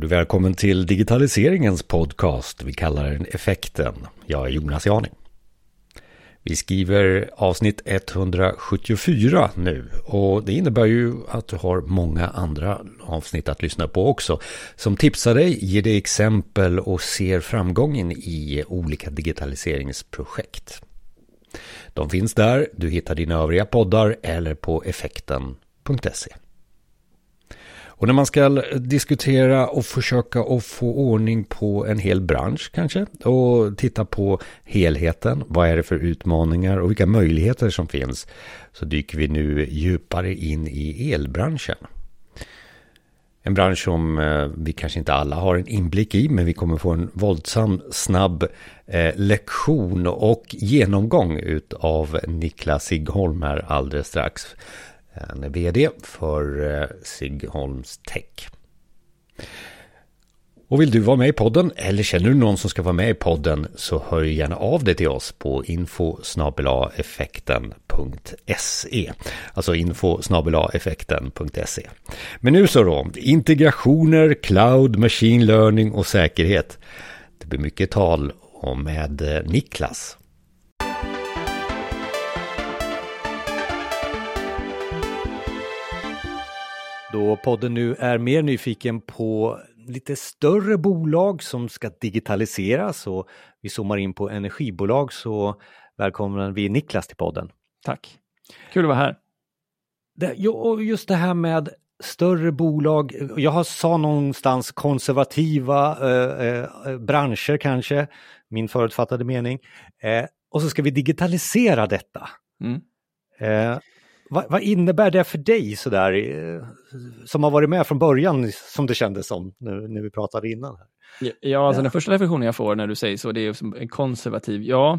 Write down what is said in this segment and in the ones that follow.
du välkommen till digitaliseringens podcast. Vi kallar den Effekten. Jag är Jonas Jani. Vi skriver avsnitt 174 nu och det innebär ju att du har många andra avsnitt att lyssna på också. Som tipsar dig, ger dig exempel och ser framgången i olika digitaliseringsprojekt. De finns där, du hittar dina övriga poddar eller på effekten.se. Och när man ska diskutera och försöka att få ordning på en hel bransch kanske och titta på helheten, vad är det för utmaningar och vilka möjligheter som finns så dyker vi nu djupare in i elbranschen. En bransch som eh, vi kanske inte alla har en inblick i men vi kommer få en våldsam snabb eh, lektion och genomgång utav Niklas Sigholm här alldeles strax. Han är vd för eh, Sigholms Tech. Och vill du vara med i podden eller känner du någon som ska vara med i podden så hör gärna av dig till oss på info effekten.se. Alltså info effekten.se. Men nu så då, integrationer, cloud, machine learning och säkerhet. Det blir mycket tal om med eh, Niklas. Då podden nu är mer nyfiken på lite större bolag som ska digitaliseras och vi zoomar in på energibolag så välkomnar vi Niklas till podden. Tack. Kul att vara här. Det, just det här med större bolag, jag har sa någonstans konservativa eh, eh, branscher kanske, min förutfattade mening. Eh, och så ska vi digitalisera detta. Mm. Eh, vad, vad, innebär det för dig sådär, eh, som har varit med från början som det kändes som nu, när vi pratade innan? Ja, ja alltså den första reflektionen jag får när du säger så, det är som en konservativ, ja,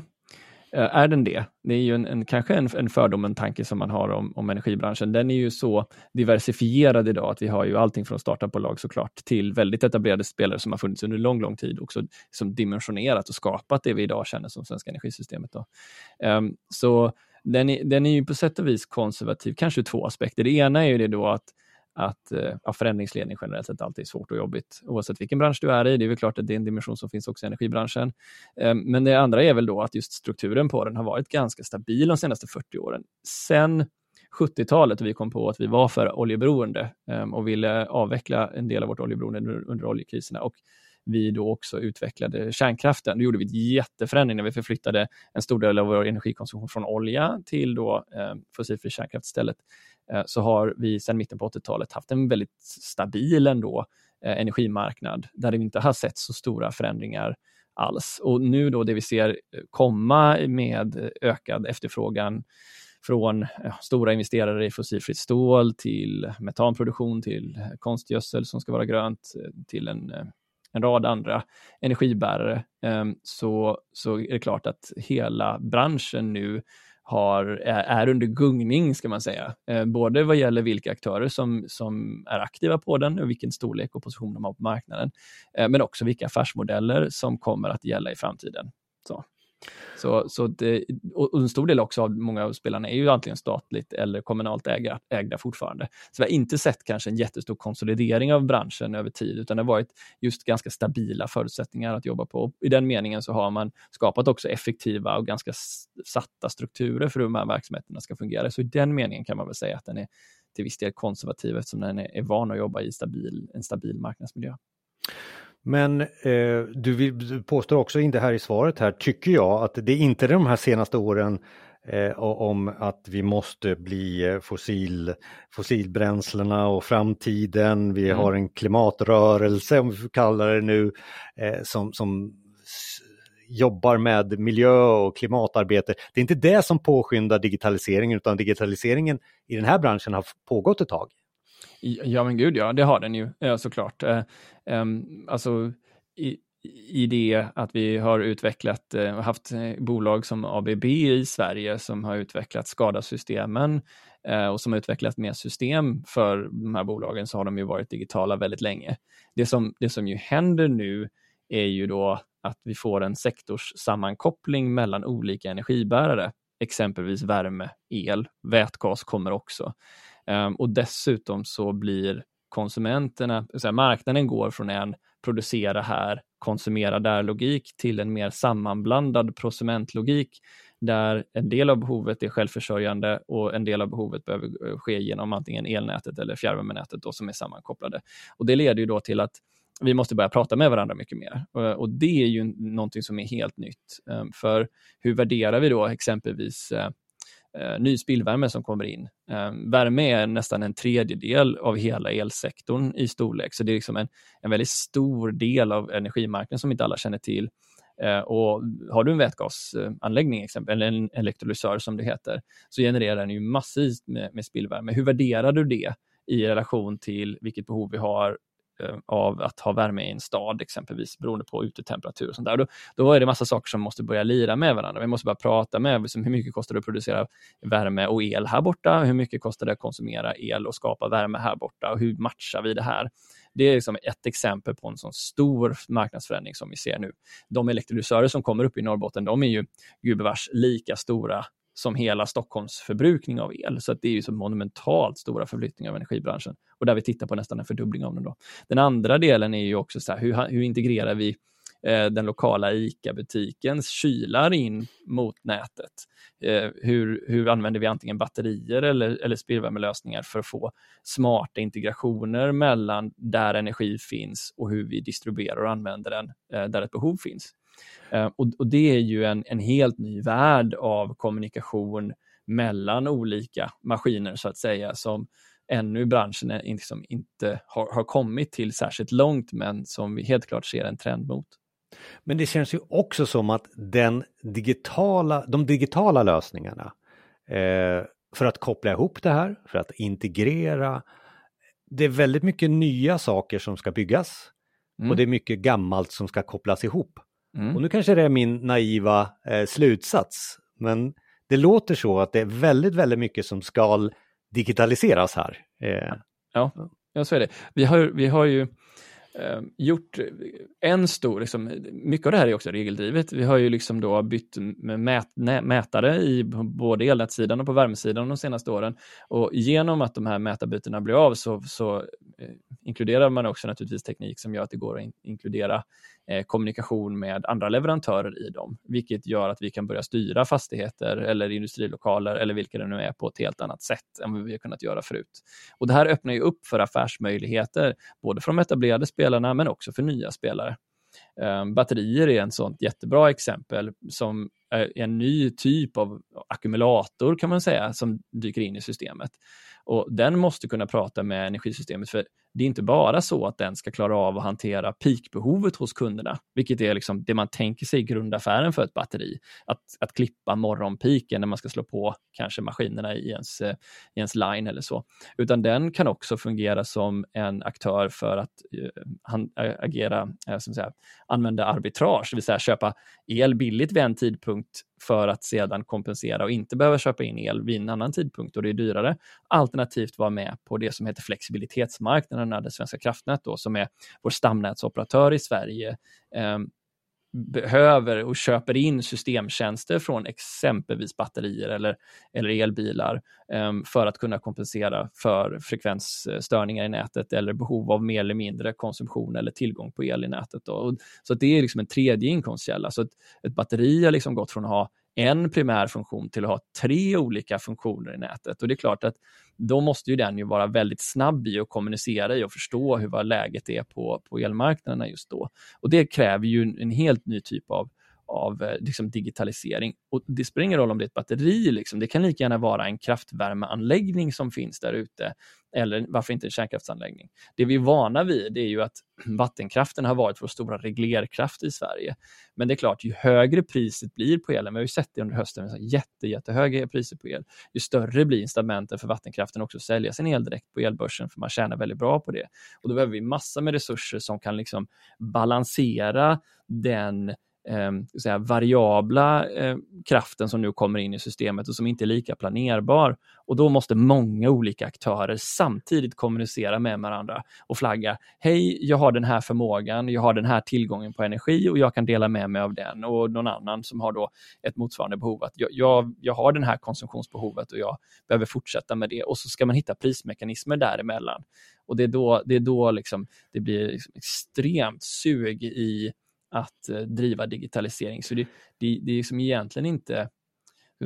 eh, är den det? Det är ju en, en kanske en, en fördom, en tanke som man har om, om energibranschen. Den är ju så diversifierad idag att vi har ju allting från startupbolag såklart till väldigt etablerade spelare som har funnits under lång, lång tid också som dimensionerat och skapat det vi idag känner som svenska energisystemet. Då. Um, så den är, den är ju på sätt och vis konservativ, kanske ur två aspekter. Det ena är ju det då att att eh, ja, förändringsledning generellt sett alltid är svårt och jobbigt oavsett vilken bransch du är i. Det är väl klart att det är en dimension som finns också i energibranschen. Ehm, men det andra är väl då att just strukturen på den har varit ganska stabil de senaste 40 åren. Sen 70-talet och vi kom på att vi var för oljeberoende ehm, och ville avveckla en del av vårt oljeberoende under, under oljekriserna. Och vi då också utvecklade kärnkraften. Då gjorde vi ett jätteförändring när vi förflyttade en stor del av vår energikonsumtion från olja till då, eh, fossilfri kärnkraft istället. Eh, så har vi sedan mitten på 80-talet haft en väldigt stabil ändå, eh, energimarknad där vi inte har sett så stora förändringar alls. Och nu då det vi ser eh, komma med ökad efterfrågan från eh, stora investerare i fossilfritt stål till metanproduktion, till konstgödsel som ska vara grönt, eh, till en en rad andra energibärare, ehm, så, så är det klart att hela branschen nu har, är under gungning, ska man säga. Ehm, både vad gäller vilka aktörer som, som är aktiva på den och vilken storlek och position de har på marknaden, eh, men också vilka affärsmodeller som kommer att gälla i framtiden. Så. Så, så det, och en stor del också av många av spelarna är ju antingen statligt eller kommunalt ägda, ägda fortfarande. Så vi har inte sett kanske en jättestor konsolidering av branschen över tid, utan det har varit just ganska stabila förutsättningar att jobba på. I den meningen så har man skapat också effektiva och ganska satta strukturer för hur de här verksamheterna ska fungera. Så i den meningen kan man väl säga att den är till viss del konservativ eftersom den är, är van att jobba i stabil, en stabil marknadsmiljö. Men eh, du, vill, du påstår också inte här i svaret här, tycker jag, att det är inte de här senaste åren eh, om att vi måste bli eh, fossil, fossilbränslena och framtiden. Vi mm. har en klimatrörelse, om vi får kalla det nu, eh, som, som jobbar med miljö och klimatarbete. Det är inte det som påskyndar digitaliseringen utan digitaliseringen i den här branschen har pågått ett tag. Ja men gud ja, det har den ju eh, såklart. Eh, ehm, alltså i, i det att vi har utvecklat, eh, haft bolag som ABB i Sverige som har utvecklat skadasystemen och som har utvecklat mer system för de här bolagen så har de ju varit digitala väldigt länge. Det som, det som ju händer nu är ju då att vi får en sektorssammankoppling mellan olika energibärare, exempelvis värme, el, vätgas kommer också. Ehm, och dessutom så blir konsumenterna, så marknaden går från en producera här, konsumera där-logik till en mer sammanblandad prosumentlogik där en del av behovet är självförsörjande och en del av behovet behöver eh, ske genom antingen elnätet eller fjärrvärmenätet då, som är sammankopplade. Och det leder ju då till att vi måste börja prata med varandra mycket mer. Eh, och det är ju någonting som är helt nytt. Ehm, för hur värderar vi då exempelvis eh, eh, ny spillvärme som kommer in. Eh, värme är nästan en tredjedel av hela elsektorn i storlek, så det är liksom en, en väldigt stor del av energimarknaden som inte alla känner till. Eh, och har du en vätgasanläggning, exempel, eller en elektrolysör som det heter, så genererar den ju massivt med, med spillvärme. Hur värderar du det i relation till vilket behov vi har Eh, av att ha värme i en stad exempelvis beroende på utetemperatur och sånt där. Då, då är det massa saker som måste börja lira med varandra. Vi måste börja prata med liksom, hur mycket kostar det att producera värme och el här borta? Hur mycket kostar det att konsumera el och skapa värme här borta? Och hur matchar vi det här? Det är liksom ett exempel på en sån stor marknadsförändring som vi ser nu. De elektrolysörer som kommer upp i Norrbotten, de är ju gubevars lika stora som hela Stockholms förbrukning av el. Så det är ju så monumentalt stora förflyttningar av energibranschen och där vi tittar på nästan en fördubbling av den. Då. Den andra delen är ju också så här, hur, hur integrerar vi eh, den lokala ICA-butikens kylar in mot nätet? Eh, hur, hur använder vi antingen batterier eller, eller spillvärmelösningar för att få smarta integrationer mellan där energi finns och hur vi distribuerar och använder den eh, där ett behov finns? Eh, och, och, det är ju en, en helt ny värld av kommunikation mellan olika maskiner så att säga som ännu branschen är, liksom inte har, har kommit till särskilt långt men som vi helt klart ser en trend mot. Men det känns ju också som att den digitala, de digitala lösningarna eh, för att koppla ihop det här, för att integrera, det är väldigt mycket nya saker som ska byggas mm. och det är mycket gammalt som ska kopplas ihop. Mm. Och nu kanske det är min naiva eh, slutsats, men det låter så att det är väldigt, väldigt mycket som ska digitaliseras här. Eh. Ja, ja, så är det. Vi har, vi har ju Ehm, eh, gjort en stor, liksom, mycket av det här är också regeldrivet. Vi har ju liksom då bytt mät, mätare i både elnätssidan och på värmesidan de senaste åren. Och genom att de här mätarbytena blir av så, så eh, inkluderar man också naturligtvis teknik som gör att det går att in, inkludera eh, kommunikation med andra leverantörer i dem, vilket gör att vi kan börja styra fastigheter eller industrilokaler eller vilka det nu är på ett helt annat sätt än vad vi har kunnat göra förut. Och det här öppnar ju upp för affärsmöjligheter, både för de etablerade spelarna men också för nya spelare. Ehm, batterier är ett sånt jättebra exempel som är en ny typ av ackumulator kan man säga som dyker in i systemet. Och den måste kunna prata med energisystemet för det är inte bara så att den ska klara av att hantera peakbehovet hos kunderna, vilket är liksom det man tänker sig i grundaffären för ett batteri. Att, att klippa morgonpiken när man ska slå på kanske maskinerna i ens, eh, i ens line eller så. Utan den kan också fungera som en aktör för att uh, agera, uh, som säga, använda arbitrage, det vill säga köpa el billigt vid en tidpunkt för att sedan kompensera och inte behöva köpa in el vid en annan tidpunkt och det är dyrare. Alternativt vara med på det som heter flexibilitetsmarknaden, det Svenska kraftnät då, som är vår stamnätsoperatör i Sverige, eh, behöver och köper in systemtjänster från exempelvis batterier eller, eller elbilar um, för att kunna kompensera för frekvensstörningar i nätet eller behov av mer eller mindre konsumtion eller tillgång på el i nätet. Då. Så det är liksom en tredje inkomstkälla. Så ett, ett batteri har liksom gått från att ha en primär funktion till att ha tre olika funktioner i nätet. Och det är klart att då måste ju den ju vara väldigt snabb i att kommunicera i och förstå hur vad läget är på, på elmarknaderna just då. Och det kräver ju en, en helt ny typ av av eh, liksom, digitalisering. Och det spelar ingen roll om det är ett batteri, liksom. det kan lika gärna vara en kraftvärmeanläggning som finns där ute, eller varför inte en kärnkraftsanläggning. Det vi är vana vid är ju att vattenkraften har varit vår stora reglerkraft i Sverige. Men det är klart, ju högre priset blir på elen, vi har ju sett det under hösten, jätte, jättehöga priser på el, ju större blir incitamenten för vattenkraften också att sälja sin el direkt på elbörsen, för man tjänar väldigt bra på det. Och då behöver vi massa med resurser som kan liksom balansera den eh, säga, variabla eh, kraften som nu kommer in i systemet och som inte är lika planerbar. Och då måste många olika aktörer samtidigt kommunicera med varandra och flagga. Hej, jag har den här förmågan, jag har den här tillgången på energi och jag kan dela med mig av den och någon annan som har då ett motsvarande behov. Att jag, jag, jag har det här konsumtionsbehovet och jag behöver fortsätta med det och så ska man hitta prismekanismer däremellan. Och det är då det, är då liksom, det blir liksom extremt sug i att eh, driva digitalisering. Så det, det, det är liksom egentligen inte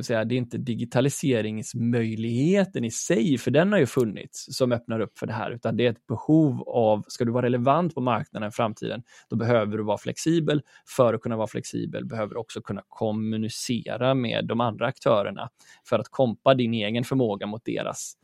säga, det är inte digitaliseringsmöjligheten i sig, för den har ju funnits, som öppnar upp för det här, utan det är ett behov av, ska du vara relevant på marknaden i framtiden, då behöver du vara flexibel. För att kunna vara flexibel behöver du också kunna kommunicera med de andra aktörerna för att kompa din egen förmåga mot deras Eh,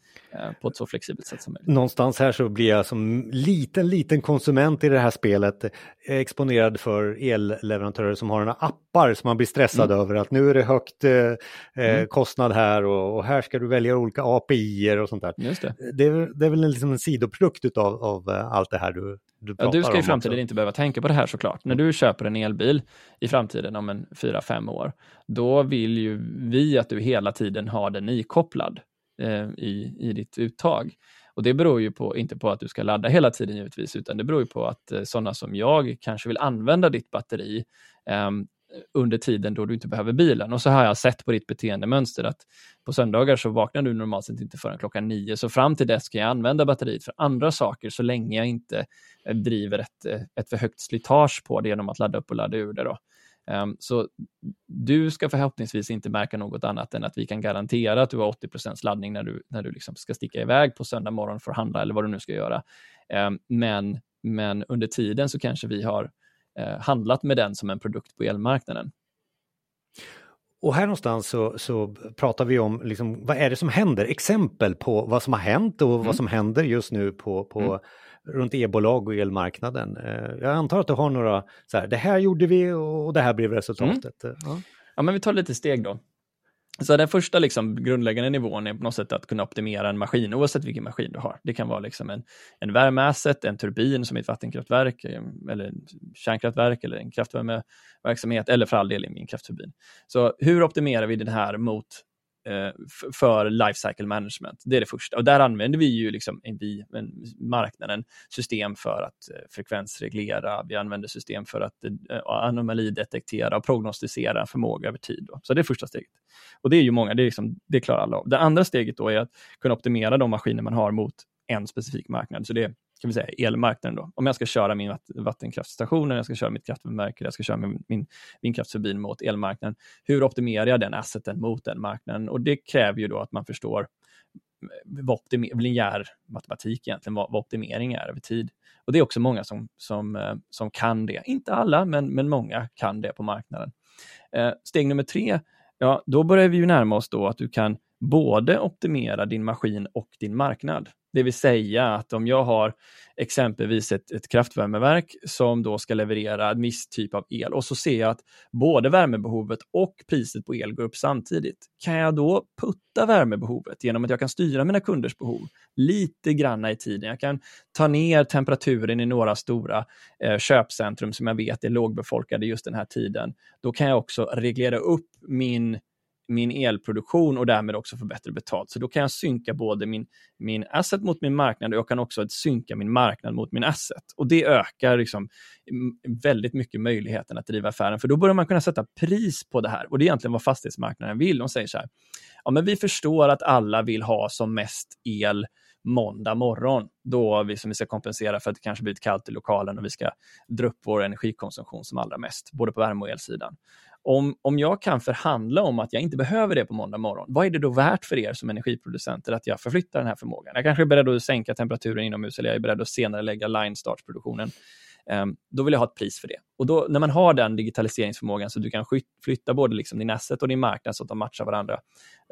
på ett så flexibelt sätt som möjligt. Någonstans här så blir jag som liten, liten konsument i det här spelet exponerad för elleverantörer som har några appar som man blir stressad mm. över att nu är det högt eh, eh, mm. kostnad här och, och, här ska du välja olika API och sånt där. Just det. Det, är, det är väl en, liksom en sidoprodukt utav, av allt det här du, du ja, Du ska i framtiden också. inte behöva tänka på det här såklart. När du köper en elbil i framtiden om en fyra fem år, då vill ju vi att du hela tiden har den ikopplad eh, i, i ditt uttag. Och det beror ju på, inte på att du ska ladda hela tiden givetvis, utan det beror ju på att eh, sådana som jag kanske vill använda ditt batteri eh, under tiden då du inte behöver bilen. Och så har jag sett på ditt beteendemönster att på söndagar så vaknar du normalt sett inte förrän klockan nio, så fram till dess kan jag använda batteriet för andra saker så länge jag inte eh, driver ett, eh, ett för högt slitage på det genom att ladda upp och ladda ur det. Då. Ehm, så du ska förhoppningsvis inte märka något annat än att vi kan garantera att du har 80 laddning när du, när du liksom ska sticka iväg på söndag morgon för att handla eller vad du nu ska göra. Ehm, men, men under tiden så kanske vi har eh, handlat med den som en produkt på elmarknaden. Och här någonstans så, så pratar vi om liksom, vad är det som händer, exempel på vad som har hänt och mm. vad som händer just nu på, på mm runt e-bolag och elmarknaden. Eh, jag antar att du har några, så här, det här gjorde vi och det här blev resultatet. Mm. Ja. ja, men vi tar lite steg då. Så den första liksom grundläggande nivån är på något sätt att kunna optimera en maskin, oavsett vilken maskin du har. Det kan vara liksom en, en värmeasset, en turbin som är ett vattenkraftverk, eh, eller kärnkraftverk, eller en kraftvärmeverksamhet, eller för all del en kraftturbin. Så hur optimerar vi den här mot Eh, för life cycle management. Det är det första. Och där använder vi ju liksom, vi, marknaden system för att eh, frekvensreglera. Vi använder system för att eh, anomalidetektera och prognostisera förmåga över tid. Då. Så det är första steget. Och det är ju många, det, är liksom, det klarar alla av. Det andra steget då är att kunna optimera de maskiner man har mot en specifik marknad. Så det kan vi säga, elmarknaden. Då. Om jag ska köra min vattenkraftstation, jag ska köra mitt kraftvärmeverk, jag ska köra min, min vindkraftsturbin mot elmarknaden. Hur optimerar jag den asseten mot den marknaden? Och det kräver ju då att man förstår vad linjär matematik egentligen, vad, vad, optimering är över tid. Och det är också många som, som, eh, som kan det. Inte alla, men, men många kan det på marknaden. Eh, steg nummer tre, ja, då börjar vi ju närma oss då att du kan både optimera din maskin och din marknad. Det vill säga att om jag har exempelvis ett, ett kraftvärmeverk som då ska leverera en viss typ av el och så ser jag att både värmebehovet och priset på el går upp samtidigt. Kan jag då putta värmebehovet genom att jag kan styra mina kunders behov lite granna i tiden. Jag kan ta ner temperaturen i några stora eh, köpcentrum som jag vet är lågbefolkade just den här tiden. Då kan jag också reglera upp min min elproduktion och därmed också få bättre betalt. Så då kan jag synka både min, min asset mot min marknad och jag kan också synka min marknad mot min asset. Och det ökar liksom mm, väldigt mycket möjligheten att driva affären, för då börjar man kunna sätta pris på det här. Och det är egentligen vad fastighetsmarknaden vill. De säger så här, ja men vi förstår att alla vill ha som mest el måndag morgon, då vi, som vi ska kompensera för att det kanske blir kallt i lokalen och vi ska dra upp vår energikonsumtion som allra mest, både på värme och elsidan. Om, om jag kan förhandla om att jag inte behöver det på måndag morgon, vad är det då värt för er som energiproducenter att jag förflyttar den här förmågan? Jag kanske är beredd att sänka temperaturen inomhus eller jag är beredd att senare lägga line startproduktionen. Um, ehm, då vill jag ha ett pris för det. Och då, när man har den digitaliseringsförmågan så du kan flytta både liksom din asset och din marknad så att de matchar varandra,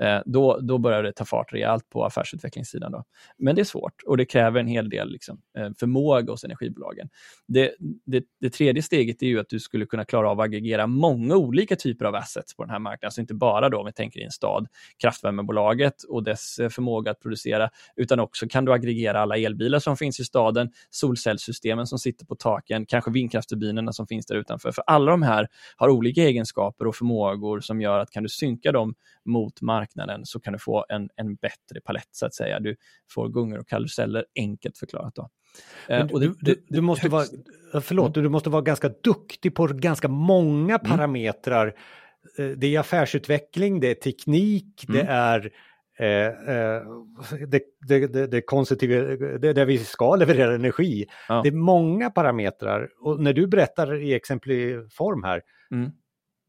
eh, då, då börjar det ta fart rejält på affärsutvecklingssidan. Då. Men det är svårt och det kräver en hel del liksom, eh, förmåga hos energibolagen. Det, det, det, tredje steget är ju att du skulle kunna klara av att aggregera många olika typer av assets på den här marknaden. så inte bara då, om vi tänker i en stad, kraftvärmebolaget och dess eh, förmåga att producera, utan också kan du aggregera alla elbilar som finns i staden, solcellssystemen som sitter på taken, kanske vindkraftturbinerna som finns där utanför. För alla de här har olika egenskaper och förmågor som gör att kan du synka dem mot marknaden så kan du få en, en bättre palett så att säga. Du får gungor och karuseller, enkelt förklarat. Då. Du, det, du, du, måste högst... vara, förlåt, du måste vara ganska duktig på ganska många mm. parametrar. Mm. Det är affärsutveckling, det är teknik, mm. det är det, det, det, det konstruktiva, det där vi ska leverera energi. Ja. Det är många parametrar och när du berättar i exempel form här, mm.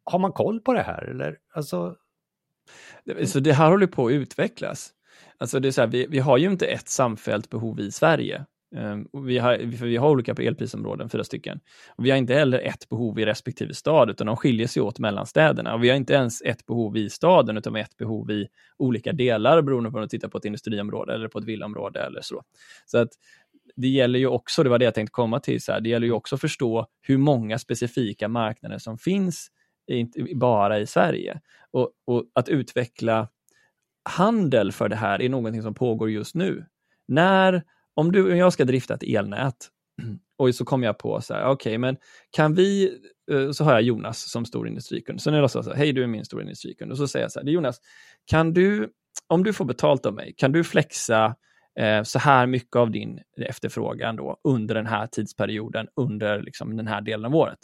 har man koll på det här eller? Alltså... Så det här håller på att utvecklas. Alltså det är så här, vi, vi har ju inte ett samfällt behov i Sverige. Ehm, vi har, vi har olika elprisområden, fyra stycken. Och vi har inte heller ett behov i respektive stad, utan de skiljer sig åt mellan städerna. Och vi har inte ens ett behov i staden, utan vi har ett behov i olika delar beroende på om du tittar på ett industriområde eller på ett villaområde eller så. Så att det gäller ju också, det var det jag tänkte komma till, så här, det gäller ju också att förstå hur många specifika marknader som finns, i, bara i Sverige. Och, och att utveckla handel för det här är någonting som pågår just nu. När om du och jag ska drifta ett elnät och så kommer jag på så här, okej, okay, men kan vi, eh, så har jag Jonas som stor industrikund. Så nu är det så här, hej du är min stora industrikund. Och så säger jag så här, Jonas, kan du, om du får betalt av mig, kan du flexa eh, så här mycket av din efterfrågan då under den här tidsperioden, under liksom den här delen av året?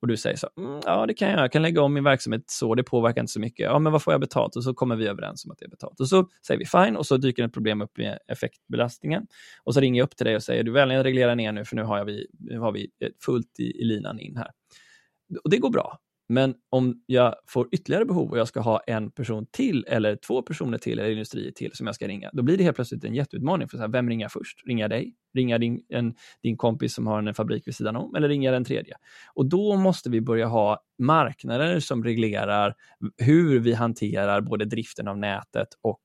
Och du säger så, mm, ja det kan jag, jag kan lägga om min verksamhet så, det påverkar inte så mycket. Ja, men vad får jag betalt? Och så kommer vi överens om att det är betalt. Och så säger vi fine och så dyker ett problem upp med effektbelastningen. Och så ringer jag upp till dig och säger, du väljer att reglera ner nu för nu har, vi, nu har vi eh, fullt i, i linan in här. Och det går bra. Men om jag får ytterligare behov och jag ska ha en person till eller två personer till eller industrier till som jag ska ringa, då blir det helt plötsligt en jätteutmaning. För så här, vem ringer jag först? Ringer jag dig? Ringer jag din, en, din kompis som har en fabrik vid sidan om? Eller ringer jag den tredje? Och då måste vi börja ha marknader som reglerar hur vi hanterar både driften av nätet och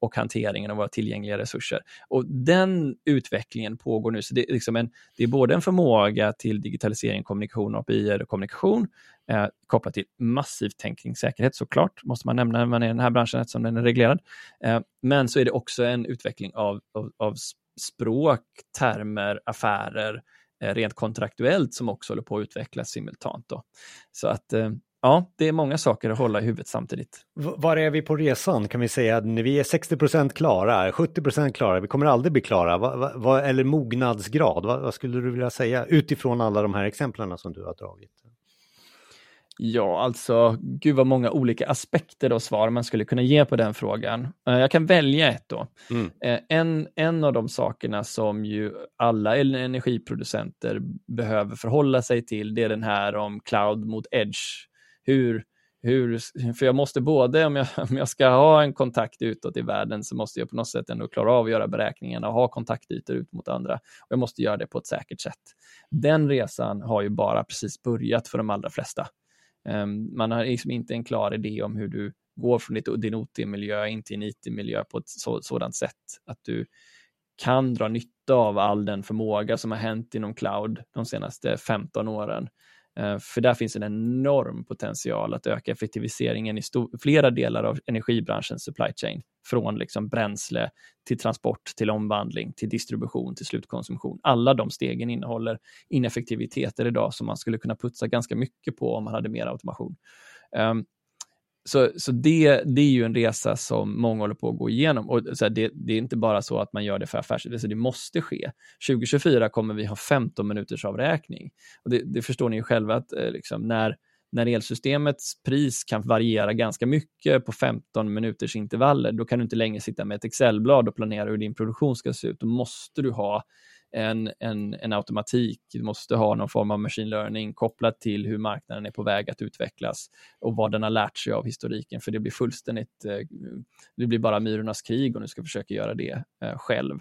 och hanteringen av våra tillgängliga resurser. Och den utvecklingen pågår nu. Så det är, liksom en, det är både en förmåga till digitalisering, kommunikation, API och kommunikation eh, kopplat till massiv tänkningssäkerhet såklart, måste man nämna när man är i den här branschen eftersom den är reglerad. Eh, men så är det också en utveckling av, av, av språk, termer, affärer, eh, rent kontraktuellt som också håller på att utvecklas simultant. Då. Så att eh, ja, det är många saker att hålla i huvudet samtidigt. Var är vi på resan? Kan vi säga att vi är 60% klara, 70% klara, vi kommer aldrig bli klara, va, va, eller mognadsgrad, va, vad skulle du vilja säga utifrån alla de här exemplen som du har dragit? Ja, alltså, gud vad många olika aspekter och svar man skulle kunna ge på den frågan. Eh, jag kan välja ett då. Mm. Eh, en, en av de sakerna som ju alla energiproducenter behöver förhålla sig till, det är den här om cloud mot edge. Hur, hur, för jag måste både, om jag, om jag ska ha en kontakt utåt i världen, så måste jag på något sätt ändå klara av att göra beräkningarna och ha kontaktytor ut mot andra. Och jag måste göra det på ett säkert sätt. Den resan har ju bara precis börjat för de allra flesta. Um, man har liksom inte en klar idé om hur du går från ditt, din OT-miljö in till en IT-miljö på ett så, sådant sätt att du kan dra nytta av all den förmåga som har hänt inom cloud de senaste 15 åren. Eh, för där finns en enorm potential att öka effektiviseringen i flera delar av energibranschens supply chain. Från liksom bränsle till transport, till omvandling, till distribution, till slutkonsumtion. Alla de stegen innehåller ineffektiviteter idag som man skulle kunna putsa ganska mycket på om man hade mer automation. Um, så, så det, det är ju en resa som många håller på att gå igenom. Och så här, det, det, är inte bara så att man gör det för affärsidé, alltså det måste ske. 2024 kommer vi ha 15 minuters avräkning. Och det, det förstår ni ju själva att eh, liksom, när, när elsystemets pris kan variera ganska mycket på 15 minuters intervaller, då kan du inte längre sitta med ett Excelblad och planera hur din produktion ska se ut. Då måste du ha en, en, en automatik, du måste ha någon form av machine learning kopplat till hur marknaden är på väg att utvecklas och vad den har lärt sig av historiken, för det blir fullständigt, eh, det blir bara myrornas krig om du ska försöka göra det eh, själv.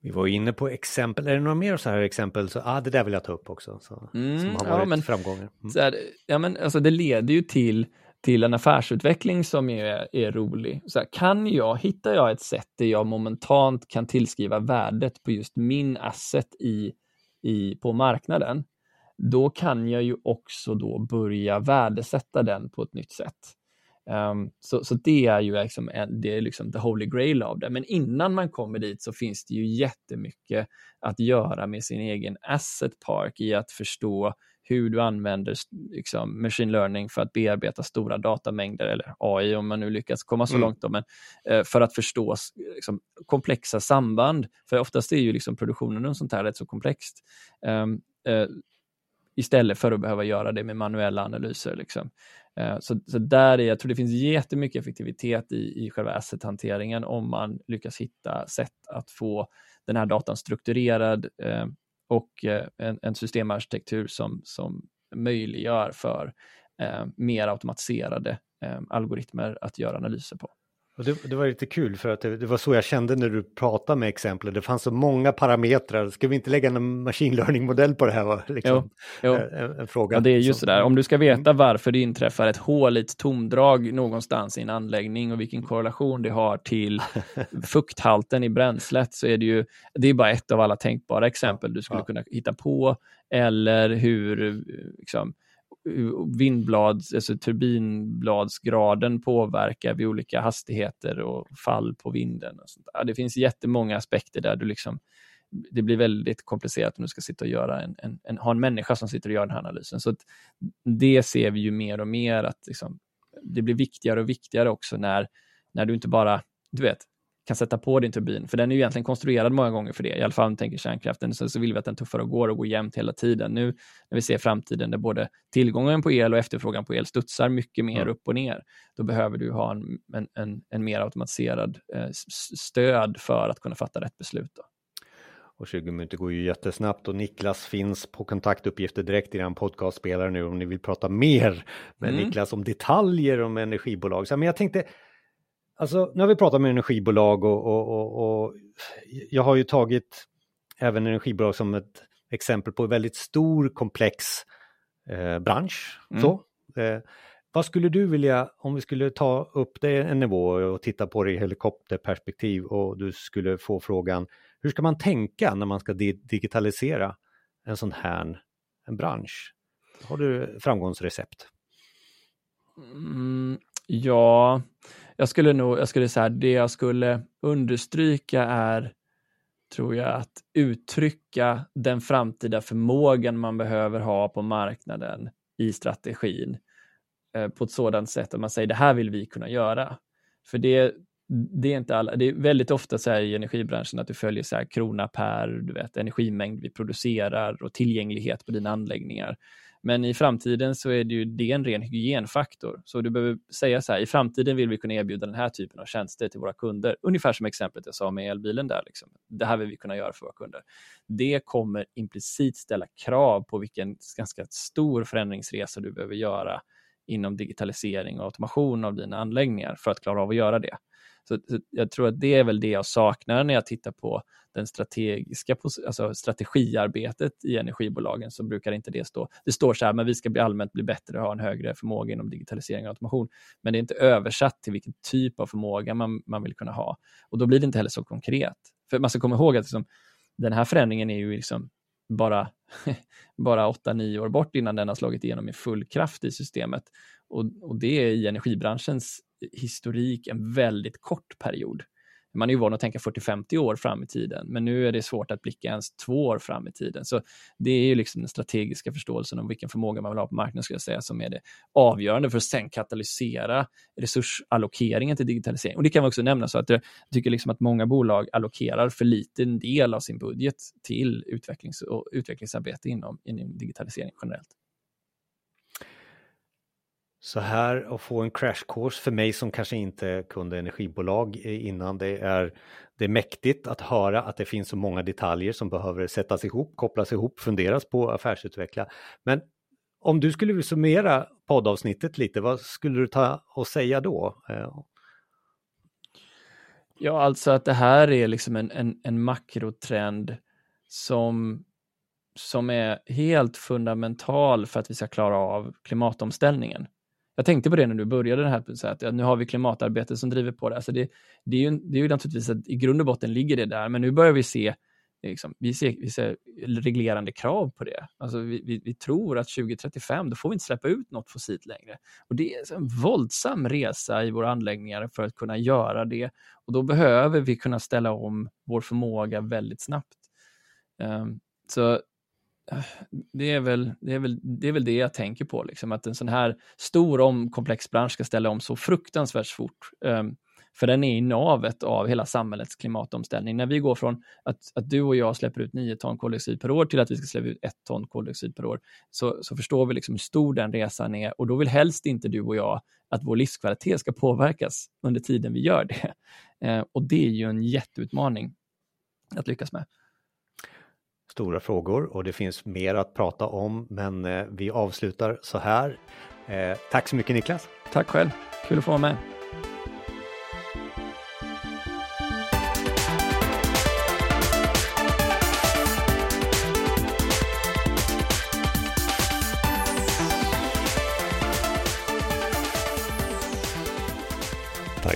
Vi var inne på exempel, är det några mer så här exempel? Så, ah, det där vill jag ta upp också, så, mm, som har varit ja, men, framgångar. Mm. Här, ja, men, alltså, det leder ju till till en affärsutveckling som är, är rolig. Så här, kan jag, hittar jag ett sätt där jag momentant kan tillskriva värdet på just min asset i, i, på marknaden, då kan jag ju också då börja värdesätta den på ett nytt sätt. Um, så, så det är ju liksom, det är liksom the holy grail av det. Men innan man kommer dit så finns det ju jättemycket att göra med sin egen asset park i att förstå hur du använder liksom, machine learning för att bearbeta stora datamängder, eller AI om man nu lyckas komma så mm. långt, då, men, eh, för att förstå liksom, komplexa samband. För oftast är ju liksom, produktionen och sånt här rätt så komplext. Um, uh, istället för att behöva göra det med manuella analyser. Liksom. Uh, så, så där är, jag tror det finns jättemycket effektivitet i, i själva asset-hanteringen om man lyckas hitta sätt att få den här datan strukturerad uh, och eh, en, en systemarkitektur som, som möjliggör för eh, mer automatiserade eh, algoritmer att göra analyser på. Det, det, var lite kul för att det, det, var så jag kände när du pratade med exempel. Det fanns så många parametrar. Ska vi inte lägga en machine learning-modell på det här? Liksom, jo, jo. En, en, fråga. Ja, det är ju så. där. Om du ska veta mm. varför det inträffar ett hål i ett tomdrag någonstans i en anläggning och vilken korrelation det har till fukthalten i bränslet så är det ju, det är bara ett av alla tänkbara exempel du skulle ja. kunna hitta på. Eller hur liksom, vindblad, alltså turbinbladsgraden påverkar vid olika hastigheter och fall på vinden. Och sånt Ja, Det finns jättemånga aspekter där du liksom, det blir väldigt komplicerat om du ska sitta och göra en, en, en ha en människa som sitter och gör den här analysen. Så det ser vi ju mer och mer att liksom, det blir viktigare och viktigare också när, när du inte bara, du vet, kan sätta på din turbin, för den är ju egentligen konstruerad många gånger för det, i alla fall om man tänker kärnkraften, så, så vill vi att den tuffar och går och går jämnt hela tiden. Nu när vi ser framtiden där både tillgången på el och efterfrågan på el studsar mycket mer mm. upp och ner, då behöver du ha en, en, en, en mer automatiserad eh, stöd för att kunna fatta rätt beslut. Då. Och 20 minuter går ju jättesnabbt och Niklas finns på kontaktuppgifter direkt i den podcastspelare nu om ni vill prata mer med mm. Niklas om detaljer om energibolag. Så, men jag tänkte, Alltså, nu har vi pratat med energibolag och, och, och, och, jag har ju tagit även energibolag som ett exempel på en väldigt stor komplex eh, bransch. Mm. Så, eh, vad skulle du vilja, om vi skulle ta upp det en nivå och titta på det i helikopterperspektiv och du skulle få frågan, hur ska man tänka när man ska di digitalisera en sån här en bransch? Har du framgångsrecept? Mm, ja, jag skulle nog, jag skulle säga det jag skulle understryka är, tror jag, att uttrycka den framtida förmågan man behöver ha på marknaden i strategin eh, på ett sådant sätt att man säger det här vill vi kunna göra. För det, det är inte alla, det är väldigt ofta så här i energibranschen att du följer så här krona per du vet, energimängd vi producerar och tillgänglighet på dina anläggningar. Men i framtiden så är det ju det en ren hygienfaktor. Så du behöver säga så här, i framtiden vill vi kunna erbjuda den här typen av tjänster till våra kunder. Ungefär som exemplet jag sa med elbilen där. Liksom. Det här vill vi kunna göra för våra kunder. Det kommer implicit ställa krav på vilken ganska stor förändringsresa du behöver göra inom digitalisering och automation av dina anläggningar för att klara av att göra det. Så, så, jag tror att det är väl det jag saknar när jag tittar på den strategiska, alltså strategiarbetet i energibolagen så brukar inte det stå. Det står så här, men vi ska bli allmänt bli bättre och ha en högre förmåga inom digitalisering och automation. Men det är inte översatt till vilken typ av förmåga man, man vill kunna ha. Och då blir det inte heller så konkret. För man ska komma ihåg att liksom, den här förändringen är ju liksom bara, bara 8-9 år bort innan den har slagit igenom i full kraft i systemet. Och, och det är i energibranschens historik en väldigt kort period. Man är ju van att tänka 40-50 år fram i tiden, men nu är det svårt att blicka ens två år fram i tiden. Så det är ju liksom den strategiska förståelsen om vilken förmåga man vill ha på marknaden, skulle jag säga, som är det avgörande för att sen katalysera resursallokeringen till digitalisering. Och det kan man också nämna så att jag tycker liksom att många bolag allokerar för liten del av sin budget till utvecklings och utvecklingsarbete inom, inom digitalisering generellt. Så här att få en crash course för mig som kanske inte kunde energibolag innan det är det är mäktigt att höra att det finns så många detaljer som behöver sättas ihop, kopplas ihop, funderas på, affärsutveckla. Men om du skulle summera poddavsnittet lite, vad skulle du ta och säga då? Ja, alltså att det här är liksom en, en, en makrotrend som, som är helt fundamental för att vi ska klara av klimatomställningen. Jag tänkte på det när du började det här, så att ja, nu har vi klimatarbetet som driver på det. Alltså det, det, är ju, det är ju naturligtvis att i grund och botten ligger det där, men nu börjar vi se liksom, vi, ser, vi ser reglerande krav på det. Alltså vi, vi, vi, tror att 2035, då får vi inte släppa ut något fossilt längre. Och det är en våldsam resa i våra anläggningar för att kunna göra det. Och då behöver vi kunna ställa om vår förmåga väldigt snabbt. Um, så det är, väl, det, är väl, det är väl det jag tänker på, liksom, att en sån här stor om komplex bransch ska ställa om så fruktansvärt fort. Um, för den är i navet av hela samhällets klimatomställning. När vi går från att, att du och jag släpper ut 9 ton koldioxid per år till att vi ska släppa ut 1 ton koldioxid per år, så, så förstår vi liksom hur stor den resan är och då vill helst inte du och jag att vår livskvalitet ska påverkas under tiden vi gör det. Uh, och det är ju en jätteutmaning att lyckas med stora frågor och det finns mer att prata om, men eh, vi avslutar så här. Eh, tack så mycket Niklas! Tack själv! Kul att få vara med!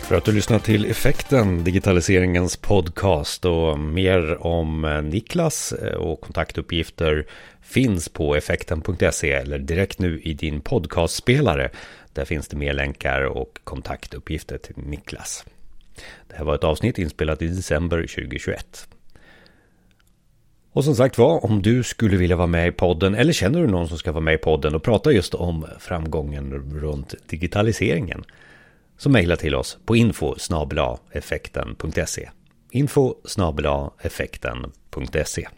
För att du lyssnar till Effekten, digitaliseringens podcast och mer om eh, Niklas eh, och kontaktuppgifter finns på effekten.se eller direkt nu i din podcastspelare. Där finns det mer länkar och kontaktuppgifter till Niklas. Det här var ett avsnitt inspelat i december 2021. Och som sagt var, om du skulle vilja vara med i podden eller känner du någon som ska vara med i podden och prata just om framgången runt digitaliseringen så mejla till oss på info effekten.se info effekten.se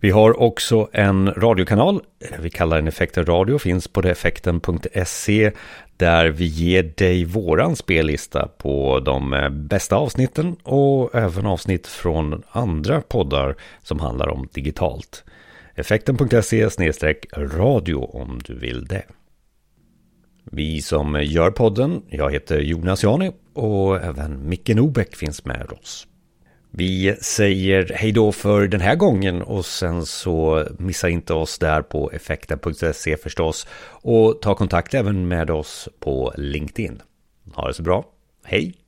Vi har också en radiokanal, vi kallar den Effekten Radio, finns på effekten.se där vi ger dig våran spellista på de eh, bästa avsnitten och även avsnitt från andra poddar som handlar om digitalt. Effekten.se radio om du vill det. Vi som gör podden, jag heter Jonas Jani och även Micke Nobeck finns med oss. Vi säger hej då för den här gången och sen så missa inte oss där på effekten.se förstås och ta kontakt även med oss på LinkedIn. Ha det så bra. Hej!